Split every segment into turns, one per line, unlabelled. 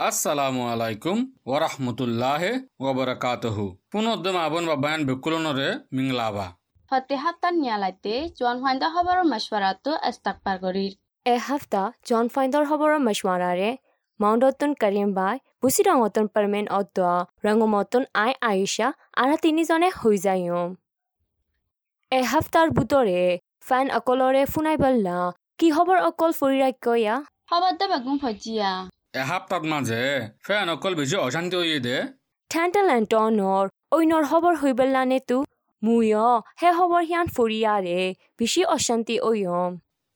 আসসালামু আলাইকুম ওয়াৰাহমাতুল্লাহি ওয়া বাৰাকাতুহু পুনৰদম আবন বা বায়ান বিকুলনৰে মিংলাবা
ফতিহাতান নিয়ালাইতে জন ফাইন্দা হবৰ মশৱাৰাতু ইস্তাগফাৰ কৰি
এ হাফতা জন ফাইন্দৰ হবৰ মশৱাৰাৰে মাউণ্ডতন কৰিম বাই বুছি ৰঙতন পৰমেন অদ ৰঙমতন আই আয়েশা আৰু তিনিজনে হৈ যায়ো এ হাফতাৰ বুতৰে ফেন অকলৰে ফুনাই বল্লা কি হবৰ অকল ফৰিৰাক্যয়া হবৰ
দে বাগুম ফজিয়া
এসপ্তাহত মাঝে ফেন অকল বেশি অশান্তি হয়ে দে।
ঠেণ্টেলেণ্টনৰ অন্যৰ খবৰ হৈ বল্লানে তো। মুয় হে খবৰ সিয়ান ফুৰিয়াৰে বেছি অশান্তি অয়ম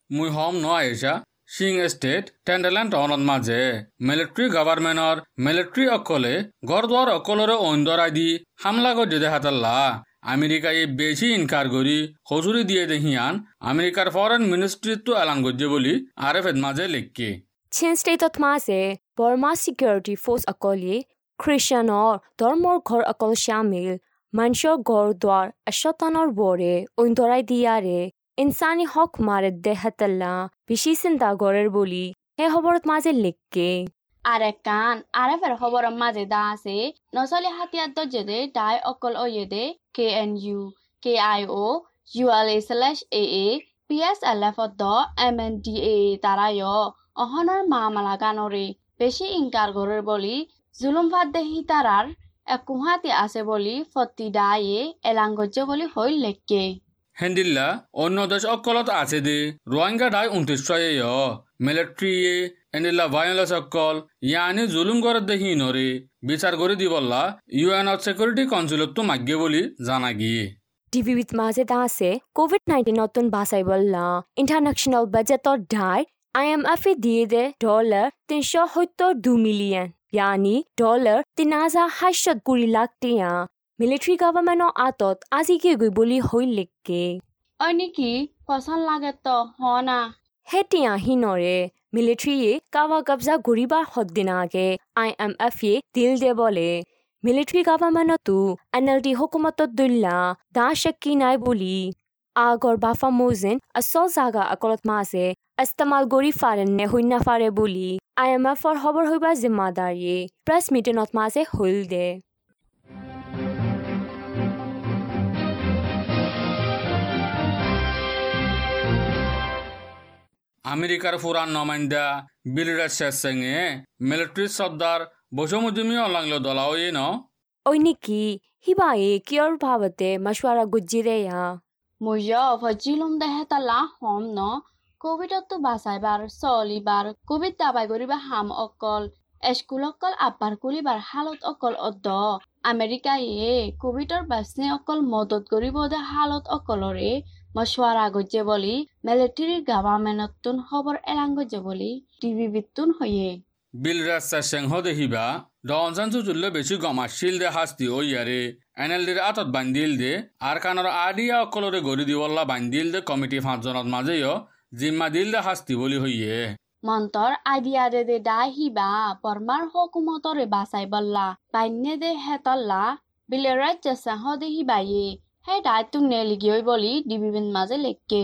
মুই হম ন আইসা সিং স্টেট টেন্ডারল্যান্ড টাউনত মাঝে মিলিটারি গভর্নমেন্টর মিলিটারি অকলে গড়দুয়ার অকলরে অন্দরাই দি হামলা করে দে হাতাল্লা। আমেরিকায় বেশি ইনকার করি হজুরি দিয়ে দেহিয়ান আমেরিকার ফরেন মিনিস্ট্রিটো এলান করছে বলি আরে ফেদ মাঝে লেখকে।
চীন ষ্টেটত মাছে বৰ্মা ছিকিউৰিটি ফ'ৰ্চ অকলে খ্ৰীষ্টানৰ ধৰ্মৰ ঘৰ অকল চামিল মানুহৰ ঘৰ দুৱাৰ এশতানৰ বৰে অন্তৰাই দিয়াৰে ইনচানী হক মাৰে দেহাতাল্লা বেছি চিন্তা কৰেৰ বুলি সেই খবৰত মাজে লিখকে
আৰে কাণ আৰে ফেৰ খবৰৰ মাজে দা আছে নচলি হাতিয়াত যেদে ডাই অকল অয়েদে K N U K I O' U L A slash A A P S L F the M N D A তাৰায় অহনৰ মামালা গানৰে বেছি ইনকাৰ কৰেৰ বুলি জুলুম ভাত দেহি তাৰাৰ একুহাতি আছে বুলি ফতি দায়ে এলাংগজ্য বুলি হৈ লেখকে।
হেন্দিল্লা অন্য দেশ অকলত আছে দে রোহিঙ্গা ডাই উনত্রিশয়ে মিলিটারি এন্দিল্লা ভায়োলেন্স অকল ইয়ানি জুলুম করে দেখি নরে বিচার করে দিবল্লা ইউএন সিকিউরিটি কাউন্সিলত তো মাগ্যে বলি জানা গিয়ে।
টিভিত মাজে দা আছে কোভিড নাইণ্টিন নতুন বাচাইবল্লা ইণ্টাৰনেশ্যনেল বাজেটৰ ঢাই আই এফে দিয়ে দে ডলাৰ তিনিশ সত্তৰ দুই মিলিয়ন यानी ডলাৰ তিনি হাজাৰ সাতশত কুৰি লাখ টিয়া মিলিটাৰী গভৰ্ণমেণ্টৰ আঁতত আজিকে গৈ বুলি হৈ লিখকে
অই নেকি? পচন্দ লাগে তো হ না।
হেতিয়া হিনৰে মিলিটাৰীয়ে কাৱা কব্জা ঘূৰিবাৰ সদিনাকে আই এম এফে দিল দে বলে। মিলিটাৰী গভৰ্ণমেণ্টতো এন এল ডি হুকুমতত দল্লা। দা শক্কি নাই বুলি। আগৰ বাফা মোজেন আচল জাগা অকলত মাছে ইস্তেমাল কৰি ফাৰেন নে শূন্য ফাৰে বুলি আই এম এফৰ খবৰ হইবা জিম্মাদাৰীয়ে প্ৰেছ মিটিঙত মাজে হল দে
আমেরিকার ফুরান নমাইন্দা বিলিরাজ শেষ মিলিটারি সর্দার বসুমুজুমি অলাংলো দলাও ন
ঐ নেকি হিবায়ে কিয়ৰ ভাৱতে মাছৱাৰা গুজিৰেয়া
ময়ো ভজিলুম দেহে তালা হম ন কোভিডতো বাচাইবাৰ চলিবাৰ কোভিড দাবাই কৰিবা হাম অকল স্কুল অকল আব্বাৰ কুলিবাৰ হালত অকল অদ্দ আমেৰিকায়ে কোভিডৰ বাচনে অকল মদত কৰিব দে হালত অকলৰে মছৱাৰা গজ্জে বুলি মিলিটাৰী গভৰ্ণমেণ্টতোন খবৰ এলাং গজ্জে বুলি টিভি বিতুন হয়ে
বিলরাজ শেষ সিংহ দেখিবা ডনসান চুচুল্লে বেশি গমাশিল দে হাস্তি ও ইয়ারে এনএলডির আতত বান্দিল দে আর কানর আডিয়া অকলরে গড়ি দিবল্লা বান্দিল দে কমিটি পাঁচজনত মাজেও জিম্মা দিল দে হাস্তি বলি হইয়ে
মন্তৰ আইডিয়া দে দে হিবা বৰ্মাৰ হকুমতৰে বাচাই বল্লা বাইনে দে হেতল্লা বিলে ৰাজ্য চাহ দে হিবায়ে হে দাই তোক নেলিগিয়ই বুলি ডিবিবিন মাজে লেখকে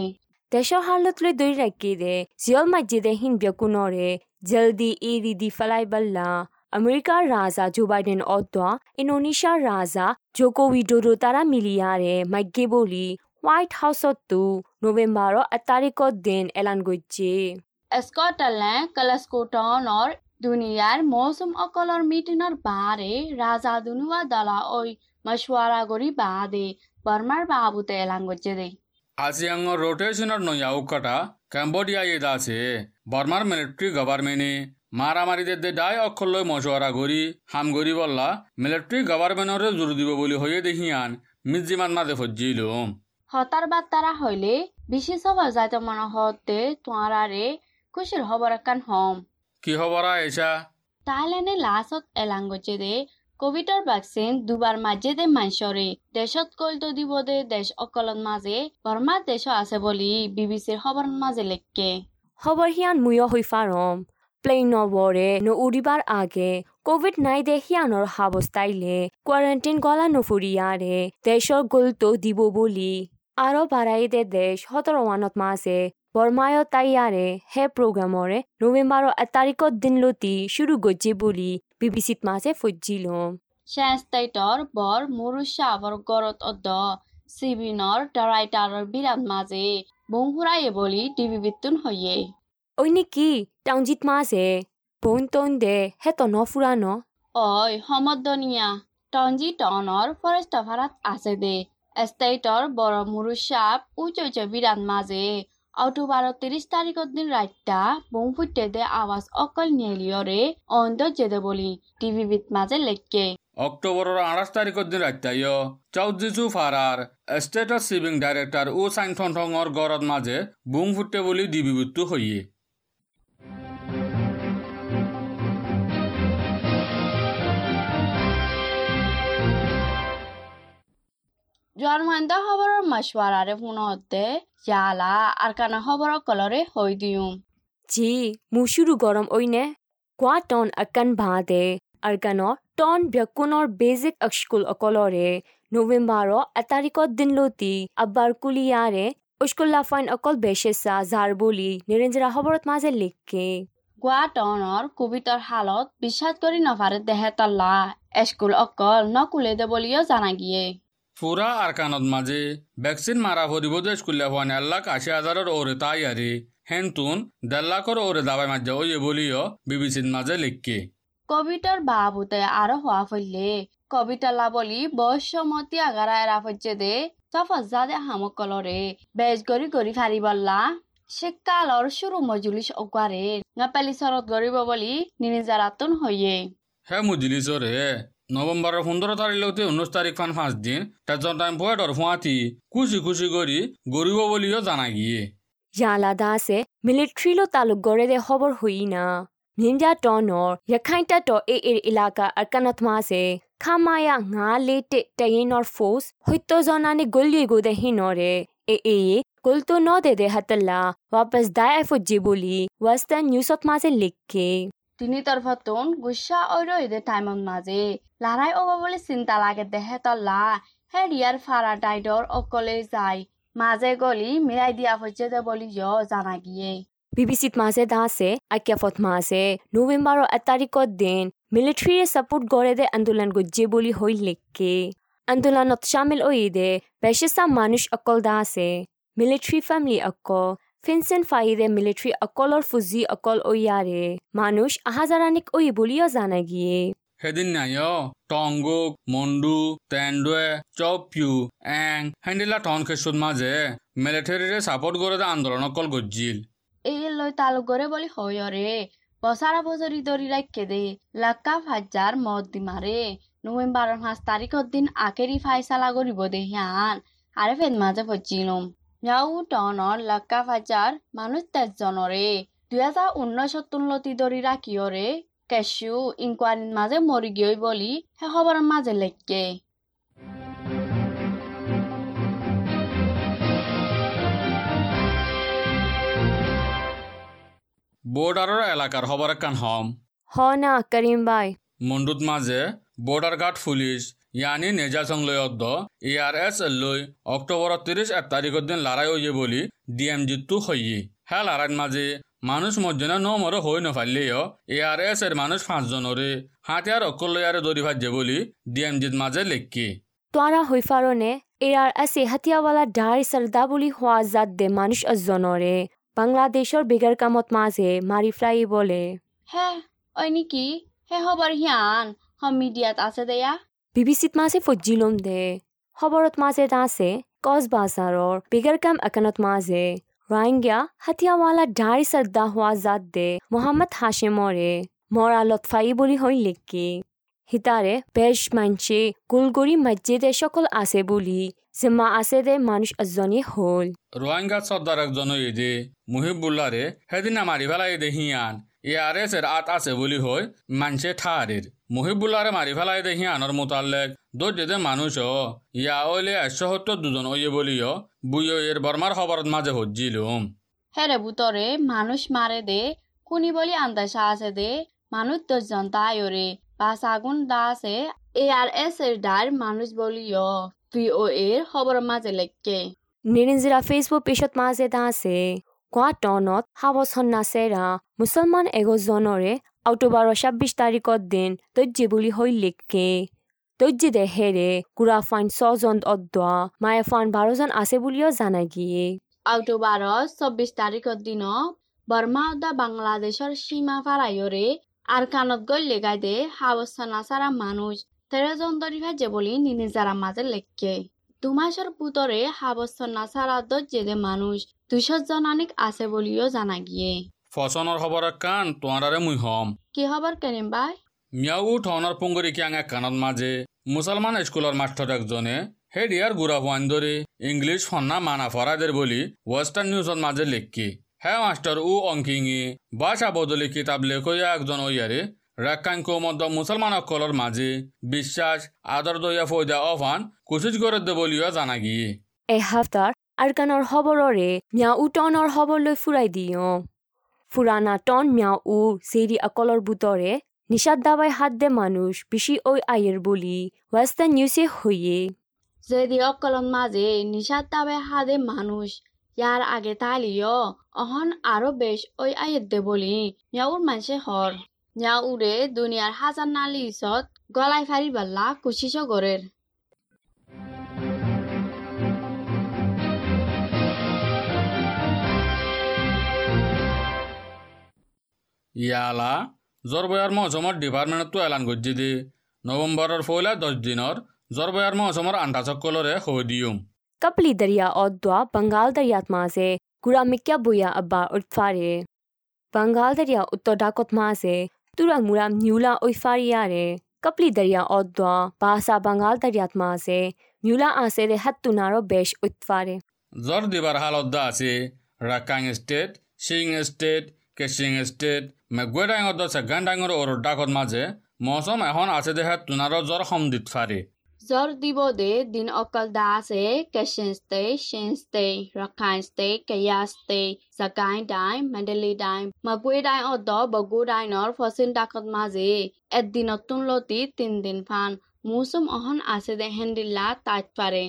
দেশৰ হালত লৈ দৈ ৰাখি দে জিয়ল মাজিদে হিন ব্যকুনৰে জলদি এৰি দি ফেলাই বল্লা আমেৰিকাৰ ৰাজা জো বাইডেন অদ্দা ইণ্ডোনেছিয়াৰ ৰাজা জোকো উইডোডো তাৰা মিলিয়াৰে মাগ্যে বুলি হোৱাইট হাউচতো নৱেম্বৰৰ এক তাৰিখৰ দিন এলান গৈছে
স্কটলে কলেস্কোটনৰ দুনিয়াৰ মৌচুম অকলৰ মিটিনৰ বাৰে ৰাজা দুনুৱা দলা ঐ মছৱাৰা কৰি বা দে বৰ্মাৰ বাবুতে এলাং গজ্জে দে
আসিয়াঙ্গর রোটেশনের নয়া উকাটা ক্যাম্বোডিয়া ইয়ে আছে বর্মার মিলিটারি গভর্নমেন্টে মারামারিদের দে ডাই অক্ষর মশওয়ারা গরি হাম গরি বললা মিলিটারি গভর্নমেন্টরে জোর দিব বলি হয়ে দেখিয়ান মিজিমান মাঝে ফজ্জিলুম
হতাৰ বাৰ্তাৰা হইলে বিশেষ হব যাইতে মন হতে তোঁৱাৰাৰে খুচিৰ খবৰ একান হম
কি খবর আয়েশা
তাইলেনে লাষ্টত এলাং গজ্জে দে কোভিডৰ ভেকচিন দুবাৰ মাজে দে মাঞ্চৰে দেশত কইলটো দিব দে, দেশ অকলত মাজে বৰ্মা দেশ আছে বুলি বি বি চিৰ খবৰ মাজে লেখকে।
খবৰ সিয়ান মুয় হৈ ফাৰম। প্লেইন বৰে ন উৰিবাৰ আগে। কোভিড নাই দে সিয়ানৰ সাৱস্থাইলে কোৱাৰেণ্টাইন গলা নফুৰিয়াৰে দেশৰ গলটো দিব বুলি। আৰু বাৰাই দে দেশ, সতৰ ওৱানত বর্মায় তাইয়ারে হে প্রোগ্রামরে নভেম্বর এক তারিখত দিন লতি শুরু গজ্জে বলি বিবিসিত মাঝে ফজ্জিলম
চেষ্টাইটৰ বৰ মুৰুচাবৰ গৰত অদ্দ চিবিনৰ ডাৰাইটাৰৰ বিৰাট মাজে বংহুৰায়ে বুলি ডিবিবিতুন হয়ে
ওই নাকি টাউনজিত মাঝে বোন টন দে হে তো নফুরানো
অই সমদনীয়া টঞ্জি টনৰ ফৰেষ্ট ভাড়াত আছে দে এষ্টেটৰ বৰ মুৰুচাপ উচ্চ উচ্চ বিৰাট মাজে। অক্টোবৰৰ ত্ৰিশ তাৰিখৰ দিন ৰাইতা বংফুটে দে আৱাজ অকল নিয়েলিয়ৰে অন্ত জেদে বুলি। টিভিবিত মাজে লেখকে।
অক্টোবরের আঠাশ তারিখের দিন রাত্তাইয় চৌদ্দিসু ফারার স্টেট সিভিং ডাইরেক্টর ও সাইনথন ঠঙর গরদ মাঝে বুং ফুটে বলি দিবিবৃত্তু হইয়ে।
জন্মান্ত খবৰৰ মাছৱাৰাৰে ফোনতে জালা আর কানা খবৰৰ কলৰে হৈ দিওঁ।
জি মুশুরু গরম ওইনে কোয়া টন আকান ভাদে আরগানো টন ব্যাকুনর বেসিক অক্সকুল অকলরে নভেম্বর এক তারিখত দিন লতি আব্বার কুলিয়ারে উস্কুল্লা ফাইন অকল বেশেসা জার বলি নিরঞ্জরা খবরত মাঝে লিখকে
গোৱা টনৰ কোভিডৰ হালত বিশ্বাস কৰি নভাৰে দেহে তল্লা। স্কুল অকল নকুলে দে বুলিও জানা গিয়ে।
ফুরা আর কানত মাঝে ভ্যাকসিন মারা ভরিব দেশ কুল্লা হওয়ান এক লাখ আশি হাজারের ওরে তাই আরে। হেনতুন দেড় লাখর ওরে দাবাই মাঝে ওয়ে বলিও বিবিসির মাঝে লিখকে।
কভিডৰ বাবুতে আৰু হোৱা ফলে কবিতা লাবলি বৈশ্যমতী আগাৰা এৰা ফজ্জে দে। তফজাদে হামকলৰে বেজ গৰি গৰি ফাৰিবল্লা শীতকালৰ শুরু মজুলিস অকারে গাপালি শরৎ গরিব বলি নিনিজারাতুন হইয়ে।
হে মুজিলিসর হে নভেম্বরের পনেরো তারিখ লগতে উনিশ তারিখ ফান পাঁচ দিন তেজন টাইম পয়েটর ফুয়াতি খুশি খুশি করি গরিব বলিও জানা গিয়ে
ইয়ালা দাসে মিলিটারি লো তালুক গড়ে দে খবর হই না মিন্ডা টনর ইয়াখাইটা তো এ এর এলাকা আরকানত মাসে খামায়া ngা লেটে টাইনর ফোর্স হইতো জনানে গলিয়ে গো দে হিনরে এ এ গুলতো ন দে দে হাতলা वापस दाय ফুজি বলি ওয়েস্টার্ন নিউজত মাঝে
তিনি তরফতুন গুসা ওইরো ইদে টাইমত মাঝে লড়াই ওবা বলে চিন্তা লাগে দেহে তল্লা। হে রিয়ার ফারা ডাইডর অকলে যায়। মাঝে গলি মিলাই দিয়া হচ্ছে দে বলি ইয় জানা গিয়ে।
বিবিসিত মাঝে দাসে আকিয়াফত মাঝে নভেম্বর এক তারিখত দিন মিলিটারি সাপোর্ট গড়ে দে আন্দোলন গুজ্জে বলি হই লিখকে আন্দোলনত শামিল ওই দে বেশেসা মানুষ অকল দাসে মিলিটারি ফ্যামিলি অকল ফিনসেন ফাইদে মিলিটারি অকলর ফুজি অকল ওইয়ারে মানুষ আহাজারানিক ওই বলিও জানা গিয়ে।
সেদিন নাই টংগুক মন্ডু তেন্ডুয়ে চপিউ এং হেন্ডিলা টন খেসুর মাঝে মিলিটারিরে সাপোর্ট করে দে আন্দোলন অকল গজ্জিল।
এই লই তালুক গরে বলি হয়রে বছরা বছরি দরি রাখকে দে লাক্কা ফাজ্জার মদ দি মারে নভেম্বরের পাঁচ তারিখর দিন আখেরি ফাইসালা করিব দে হিয়ান আরে ফেদ মাঝে ফজিলম যাও টনৰ লাক্কা ফাজাৰ মানুহ তেজজনৰে দুহেজাৰ ঊনৈশত তুলতি ধৰি ৰাখিয়ৰে কেচিও ইনকুৱাৰীৰ মাজে মৰি গৈ বুলি সেই খবৰৰ মাজে লেখকে
বৰ্ডাৰৰ এলেকাৰ খবৰ একান হম
হ না করিম বাই
মণ্ডুত মাঝে বৰ্ডাৰ গাৰ্ড পুলিচ ইয়ানি নেজা সংলয়ত এ আৰ এছ লৈ অক্টোবৰৰ ত্ৰিশ এক তাৰিখৰ দিন লৰাই হইয়ে বুলি ডি এম জিটো হইয়ে হ্যাঁ লড়াইর মাঝে মানুষ মজ্জনা ন মর হই নফারলেও এ আর এস এর মানুষ পাঁচজনরে হাতিয়ার অকল লয়ারে দরি ভাজ্যে বলি ডি এম জিত মাঝে লেখকে
তোরা হইফারনে এরার আছে হাতিয়াওয়ালা ডাই সরদা বুলি হওয়া জাত দে মানুষ অজনরে বাংলাদেশৰ বেগাৰ কামত মাঝে মাৰি ফ্লাই বলে
হে ঐ নেকি? সেই খবৰ হিয়ান সম মিডিয়াত আছে দেয়া
বিবিচিত মাঝে ফজিলম দে খবৰত মাঝে আছে কচ বাজাৰৰ বেগাৰ কাম একানত মাঝে রোহিঙ্গা হাতিয়াওয়ালা ডাই সর্দা হওয়া জাত দে মোহাম্মদ হাশেমরে মরা লতফাই বলি হই লেখকে হিতারে বেশ মানছে গুলগরি মসজিদে সকল আছে বলি জিম্মা আছে দে মানুষ এজনী হল
রোহিঙ্গা সর্দার একজন এদে মুহিবুল্লারে সেদিনা মারি ফেলাই দে হিয়ান এর আত আছে বলি হই মানছে ঠারের মুহিবুল্লারে মারি ফেলাই দে হিয়ানোর মোতালেক দোর যেতে মানুষ ইয়া ওইলে একশো সত্তর দুজন ওইয়ে বলিও এর বর্মার খবরত মাঝে হজ্জিলুম
হেরে বুতরে মানুষ মারে দে। কুনি বলি আন্দাসা আছে দে। মানুষ দশজন তাইরে বাস আগুন দা আছে। এ আর এস এর ডার মানুষ বলিও ভিও এর খবর মাঝে লেখকে।
নিরিঞ্জিরা ফেসবুক পেশত মাঝে আছে। গোৱা টনত সাৱচন্না চেৰা মুছলমান এগজনৰে অক্টোবৰৰ ছাব্বিছ তাৰিখৰ দিন তজ্জে বুলি হৈ লিখকে তজ্জে দেহেৰে কুৰা ফাইন ছজন অদ্দোৱা মায়ে ফাইন বাৰজন আছে বুলিও জানা গিয়ে।
অক্টোবৰৰ চৌব্বিছ তাৰিখৰ দিনত বৰ্মা উদ্দা বাংলাদেশৰ সীমা পাৰায়ৰে আর কানত গৈ লেগাই দে হাবস্থানা সারা মানুষ তেরো জন দরিভাজে বলি নিনিজারা মাঝে লেখকে দুমাসের পুতরে হাবস্থানা সারা দজ্জেদে মানুষ দুইশ জনানিক আছে বলিও জানা গিয়ে।
ফচনৰ খবৰ কাণ তোমাৰে মুই হম।
কি খবর কেনিম ভাই
মিয়াও ধনৰ পুংগৰি কিয়াং এক কাণত মাজে। মুছলমান স্কুলৰ মাষ্টৰ একজনে সেই দিয়াৰ গুড়া হোৱান ধৰি ইংলিছ সন্না মানা ফৰাইদের বুলি ৱেষ্টাৰ্ণ নিউজত মাজে লেখকি। হে মাষ্টৰ উ অংকিঙি বাছা বদলি কিতাপ লেখয়া একজন ওয়ারে রেখাঙ্ক মধ্য মুসলমান মুসলমানসকলৰ মাজে বিশ্বাস আদৰ দয়া ফৈদা অফান কুচিজ করে দে বলিও জানা গিয়ে।
এসপ্তাহ আৰকানৰ খবৰৰে মিয়া উ টনৰ খবৰলৈ ফুৰাই দিওঁ। ফুৰানা টন মিয়া উ জেৰি অকলৰ বুটৰে নিষাদ দাবাই হাত দে মানুষ, বেশি ওই আয়ের বলি, ওয়েস্টার্ন নিউজে হইয়ে।
যদি অকলন মাঝে নিশাত তাবে হাদে মানুষ, ইয়ার আগে তালিও, অহন আরও বেশ ওই আয়ের দে বলি মিয়াউর মানসে হর। মিয়াউরে দুনিয়ার হাজার নালি ইসত গলাই ফারি বাল্লা কুচিস গরের।
ইয়ালা জৰবয়াৰ মৌচুমৰ ডিপাৰ্টমেণ্টতো এলান গজ্জি দি নৱেম্বৰৰ পহিলা দহ দিনৰ জৰবয়াৰ মৌচুমৰ আন্ধাচকলৰে হৈ দিওঁ
कपली दरिया औद्वा बंगाल दरियात मासे गुरा मिक्या बुया अब्बा उठफारे बंगाल दरिया उत्तर डाकोत मासे तुरंग मुराम न्यूला उइफारियारे कपली दरिया औद्वा बासा बंगाल दरियात मासे न्यूला आसे दे हत्तुनारो बेश उठफारे
জ্বৰ দিবাৰ হালত দা আছে ৰাকাং ষ্টেট চিং ষ্টেট কেচিং ষ্টেট মেঘুৱে ডাঙৰ দ মাজে মৌচুম এখন আছে দেহে তোনাৰ জ্বৰ সম দি
জ্বৰ দিব দে দিন অকল দাসে কেচিং ষ্টে চেঞ্চে ৰখাই ষ্টে জাগাই ডাই মেডেলি ডাই মগুৱে ডাই অদ বগু ডাইনৰ ফচিন ডাকত মাজে। এদিনত তুলতি তিনিদিন ফান। মৌচুম অহন আছে দে হেন্দিল্লা তাত পাৰে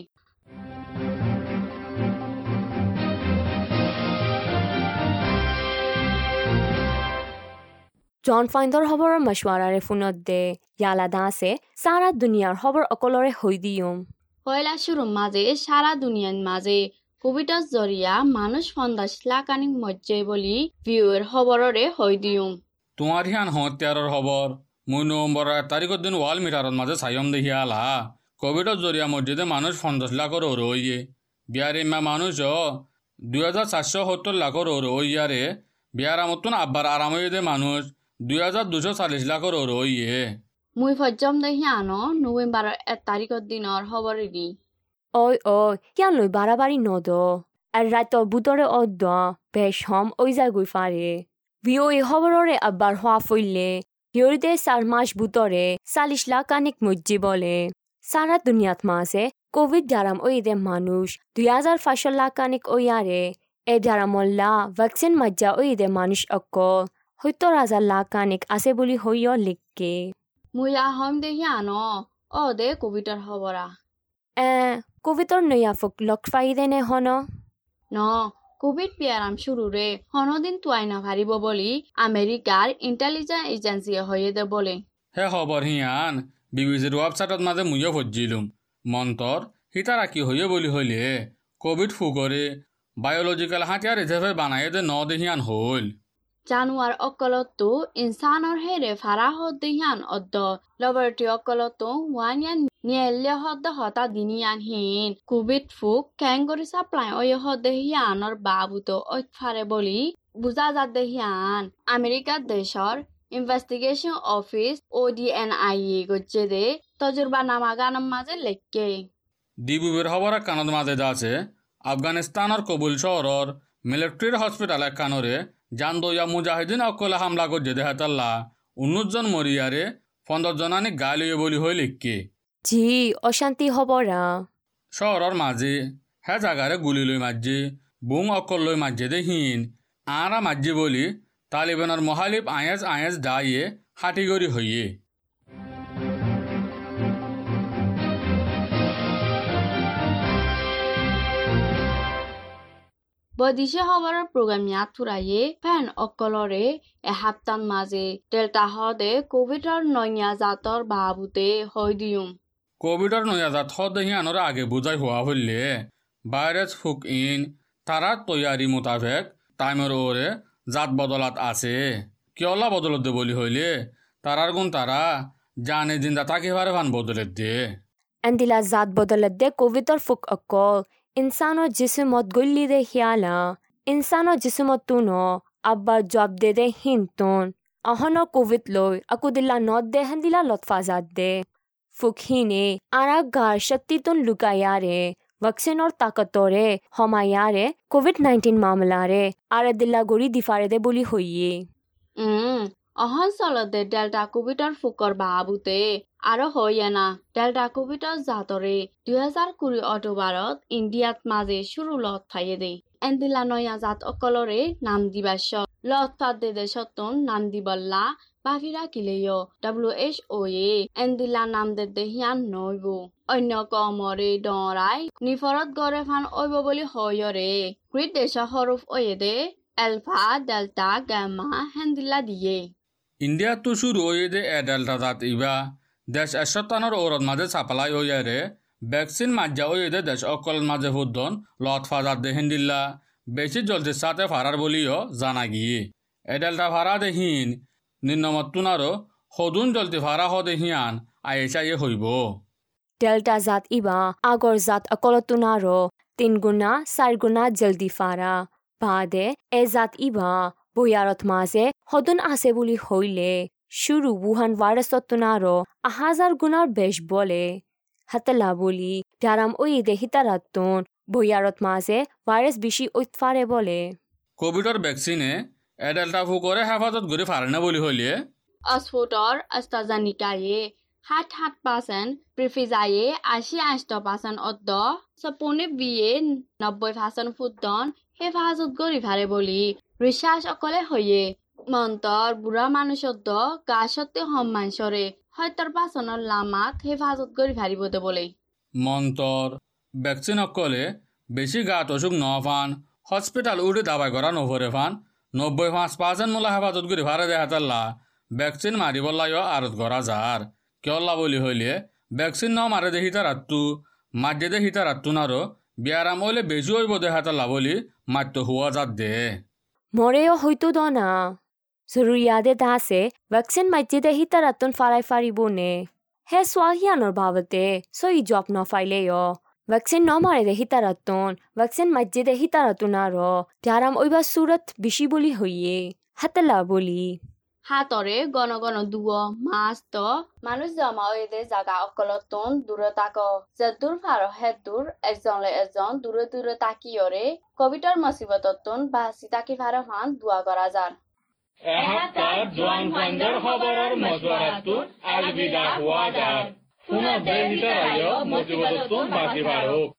জন ফাইণ্ডৰ খবৰৰ মছৱাৰাৰে ফোনত দে ইয়ালা দাসে সাৰা দুনিয়াৰ খবৰ অকলৰে হৈ দিওঁ
পয়লা শুরুর মাঝে সারা দুনিয়ার মাঝে কোভিডর জরিয়া মানুষ পঞ্চাশ লাখানিক মজ্জে বলি ভিউয়ের খবররে হই দিও
তোমাৰ হিয়ান হত্যাৰৰ খবৰ মই নৱেম্বৰৰ এক তাৰিখৰ দিন ৱাল মিটাৰৰ মাজে চায়ম দেখি আলা কোভিডৰ জৰিয়া মছজিদে মানুষ পঞ্চাশ লাখৰ ওর হইয়ে বিয়ার ইমা মানুষ দুই হাজার চারশো সত্তর লাখর ওর হইয়ারে বিয়ার মতন আব্বার আরাম হইয়ে দে মানুষ দুই হাজার দুশো চাল্লিশ লাখর ওর হইয়ে
মুই ফজ্জম দেখি আনো নভেম্বরের এক তারিখের দিনের খবরেরই
ঐ ঐ কিয়ান লৈ বাৰাবাৰী নদ? আৰু ৰাইতৰ বুটৰে অদ্দ বেছ হম যায় গৈ ফাৰে। ভিঅ এই খবৰৰে আব্বাৰ হোৱা ফৈলে সিহঁতে চাৰ মাছ বুটৰে চাল্লিছ লাখ কানিক মজ্জি বলে। সারা দুনিয়াত মাসে কোভিড জারাম ওই দে মানুষ। দুই হাজার পাঁচশো লাখ কানিক ওয়ারে এ জারামল্লা ভ্যাকসিন মজ্জা ওই দে মানুষ অক্কল সত্তর হাজার লাখ কানিক আছে বুলি হইয় লিখকে
মুই আহম দেখি আনো অ দে কোভিডর খবরা
এ কোভিডৰ নৈয়াফক লগ পাই দেনে হন?
ন কোভিড পিয়ারাম শুরুরে হনদিন তুয়াই না পারিব বলি আমেরিকার ইন্টেলিজেন্স এজেন্সি হয়ে দে বলে।
হে খবৰ হিয়ান বিবিচিৰ ৱেবছাইটত মাজে ময়ো ভজিলোঁ মন্তৰ সীতাৰা কি হয়ে বুলি হলে কোভিড ফুগৰে বায়'লজিকেল হাতিয়াৰ হিচাপে বানাই দে ন দেহিয়ান
জানুয়ার অকলতো ইনসানর হেরে ফারা হদ্দে হিয়ান অদ্দ। লবরটি অকলতো ওয়ানিয়ান নিয়েল্য হদ্দ হতা দিনিয়ান হিন। কোভিড ফুক ক্যাঙ্গরি সাপ্লাই ওই হদ্দে হিয়ানর বাবুতো ঐক ফারে বলি বুঝা যাদ্দে হিয়ান আমেরিকার দেশর ইনভেস্টিগেশন অফিস ও ডি এন আই এ গজ্জে দে তজুরবা নামা গানম মাঝে লেখকে
ডিবুবের খবর কানত মাজে আছে, আফগানিস্তানৰ কবুল চহৰৰ মিলিটাৰীৰ হস্পিটাল একানৰে জানদয়া মুজাহিদিন অকলে হামলা করছে দেহাতাল্লা উনিশ জন মরিয়ারে পনেরো জনানি গালিয়ে বলি হইল লিখকে
জি অশান্তি হব না
শহরের মাঝে হে জাগারে গুলি লই মাঝে বুং অকল লই মাঝে দেহীন আরা মাঝে বলি তালিবানের মহালিফ আয়েজ দায়ে ডাইয়ে হাটিগরি হইয়ে।
প্রোগ্রাম ইয়াত থুরাইয়ে ফ্যান অকলরে এহাপ্তান মাঝে ডেল্টা হদে কোভিডর নয়া জাতর বাবুতে হয় দিউম
কোভিডৰ নয়াজাত সদহি আনৰ আগে বুজাই হোৱা হলে ভাইৰাছ ফুক ইন তাৰাৰ তৈয়াৰী মোতাবেক টাইমৰ ওৰে জাত বদলাত আছে কিয়লা বদলত দে বলি হইলে তারার গুণ তারা জানে জিন্দা তাকে পারে ভান বদলত দে
এন্দিলা জাত বদলত দে কোভিডৰ ফুক অকল ইনচানৰ জিসমত গল্লি দে হিয়ালা ইনচানৰ জিসমত তুন আব্বাৰ জব দে দে হিনতন অহনৰ কোভিড লৈ আকু দিলা নত দে হেন্দিলা লতফা জাত দে ফুক হিনে আৰা গাৰ শক্তিতন লুকায়াৰে ভেকচিনৰ তাকতৰে সমায়াৰে কোভিড নাইণ্টিন মামলাৰে আৰে দিলা গৰি দিফাৰে দে বুলি
অহন চলতে ডেল্টা কোভিডৰ ফুকৰ বাবুতে আৰু হয়ে না ডেল্টা কোভিডৰ জাতরে দুই হাজার কুড়ি অক্টোবরত ইন্ডিয়াত মাঝে শুরু লত ফাইয়ে দে এন্দিলা নয়া জাত অকলরে নাম দিবাস লত ফাদে দে নাম দিবল্লা বাফিরা কিলেয়। ডাব্লিউ এইচ ও এ এন্দিলা নাম দে দে হিয়ান নইব। অন্য কমরে ডৰাই নিফরত গড়ে ফান অইব বুলি হয়রে গ্রিড দেশ হরফ ওয়ে দে, এলফা, ডেল্টা, গামা, হেন্দিলা দিয়ে।
ইণ্ডিয়াতো শুরু হয়ে দে এডাল্টা জাত ইবা দেশ এশতানৰ ওৰত মাজে চাপালাই হইয়ারে ভ্যাকসিন মাজা হয়ে দে দেশ অকল মাঝে হুদ্দন লত ফাজাত দে হিন্দিল্লা বেশি জলদি সাথে ফারার বলিও জানা গিয়ে এডাল্টা ফারা দেহিন নিম্নমত্তুনারও সদুন জলদি ফারা হদে হিয়ান আয়েচা ইয়ে হইব
ডেল্টা জাত ইবা আগৰ জাত অকলতুনাৰ তিন গুণা চাৰি গুণা জল্দি ফাৰা বাদে এ জাত ইবা বয়াৰত মাজে সদন আছে বুলি হইলে শুরু wuhan ভাইরাসতুনার আহাজার গুণার বেশ বলে। হাতলা বলি ডারাম ওই দেহিতারাত্তন বয়াৰত মাজে ভাইরাস বেশি ঐতফারে বলে।
কোভিডৰ ভ্যাকসিনে এডাল্টা ফুকরে হেফাজত করে ফারে না বলি হইলে?
অক্সফোর্ডর আস্তাজানিকায়ে সাত সাত পার্সেন্ট প্রিফিজায়ে আশি আষ্ট পার্সেন্ট অদ্দ সপনে বিয়ে নব্বই পার্সেন্ট ফুটন হেফাজত গরি ভারে বলি রিসার্চ অকলে হয়ে মন্তর বুড়া মানুষত গা সত্যি সম্মান সরে সত্তর পার্সেন্টর লামাত হেফাজত ভারিব দে বলে
মন্তৰ ভ্যাকসিন অকলে বেশি গাত অসুখ ন ফান হসপিটাল উঠে দাবাই করা নভরে ফান নব্বই পাঁচ পার্সেন্ট মোলা হেফাজত করে ফারে দেয় হাতাল্লা ভ্যাকসিন মারিবল্লাইও আরত করা যার কিয়ল্লা বলি হইলে ভ্যাকসিন ন মারে দে হিতা রাত্তু মাঝে দে হিতা রাত্তু নারো বিয়ারাম হইলে বেশি হইব দে হাতাল্লা বলি মাত্র হুয়া যাত দে।
মরেও হয়তো দনা জৰুৰীয়াদে দাসে ভেকচিন হিতা হিতাৰাতন ফারাই ফাৰিব নে হে সোয়াহিয়ানোর বাবতে চই জব নফাইলেয় ভেকচিন নমাৰে দে হিতাৰাতন ভেকচিন মাইজিদে আর প্যারাম ওইবার সুরত বেছি বলি হইয়ে হাতলা বুলি
হাতরে গণ গণ দুয় মাছ তো মানুষ জমা হয়ে জাগা অকলতন দূরে তাক যে হেদ দূর একজনলে একজন দূরে দূরে তাকিয়রে কবিতার মসিবতন বাসি তাকি ফার ফান দোয়া করা যার
এহাত্তর জোয়ান ফাইন্ডার খবরের যার পুনঃ দেহিতারায় মজিবততুন বাকি বাড়ুক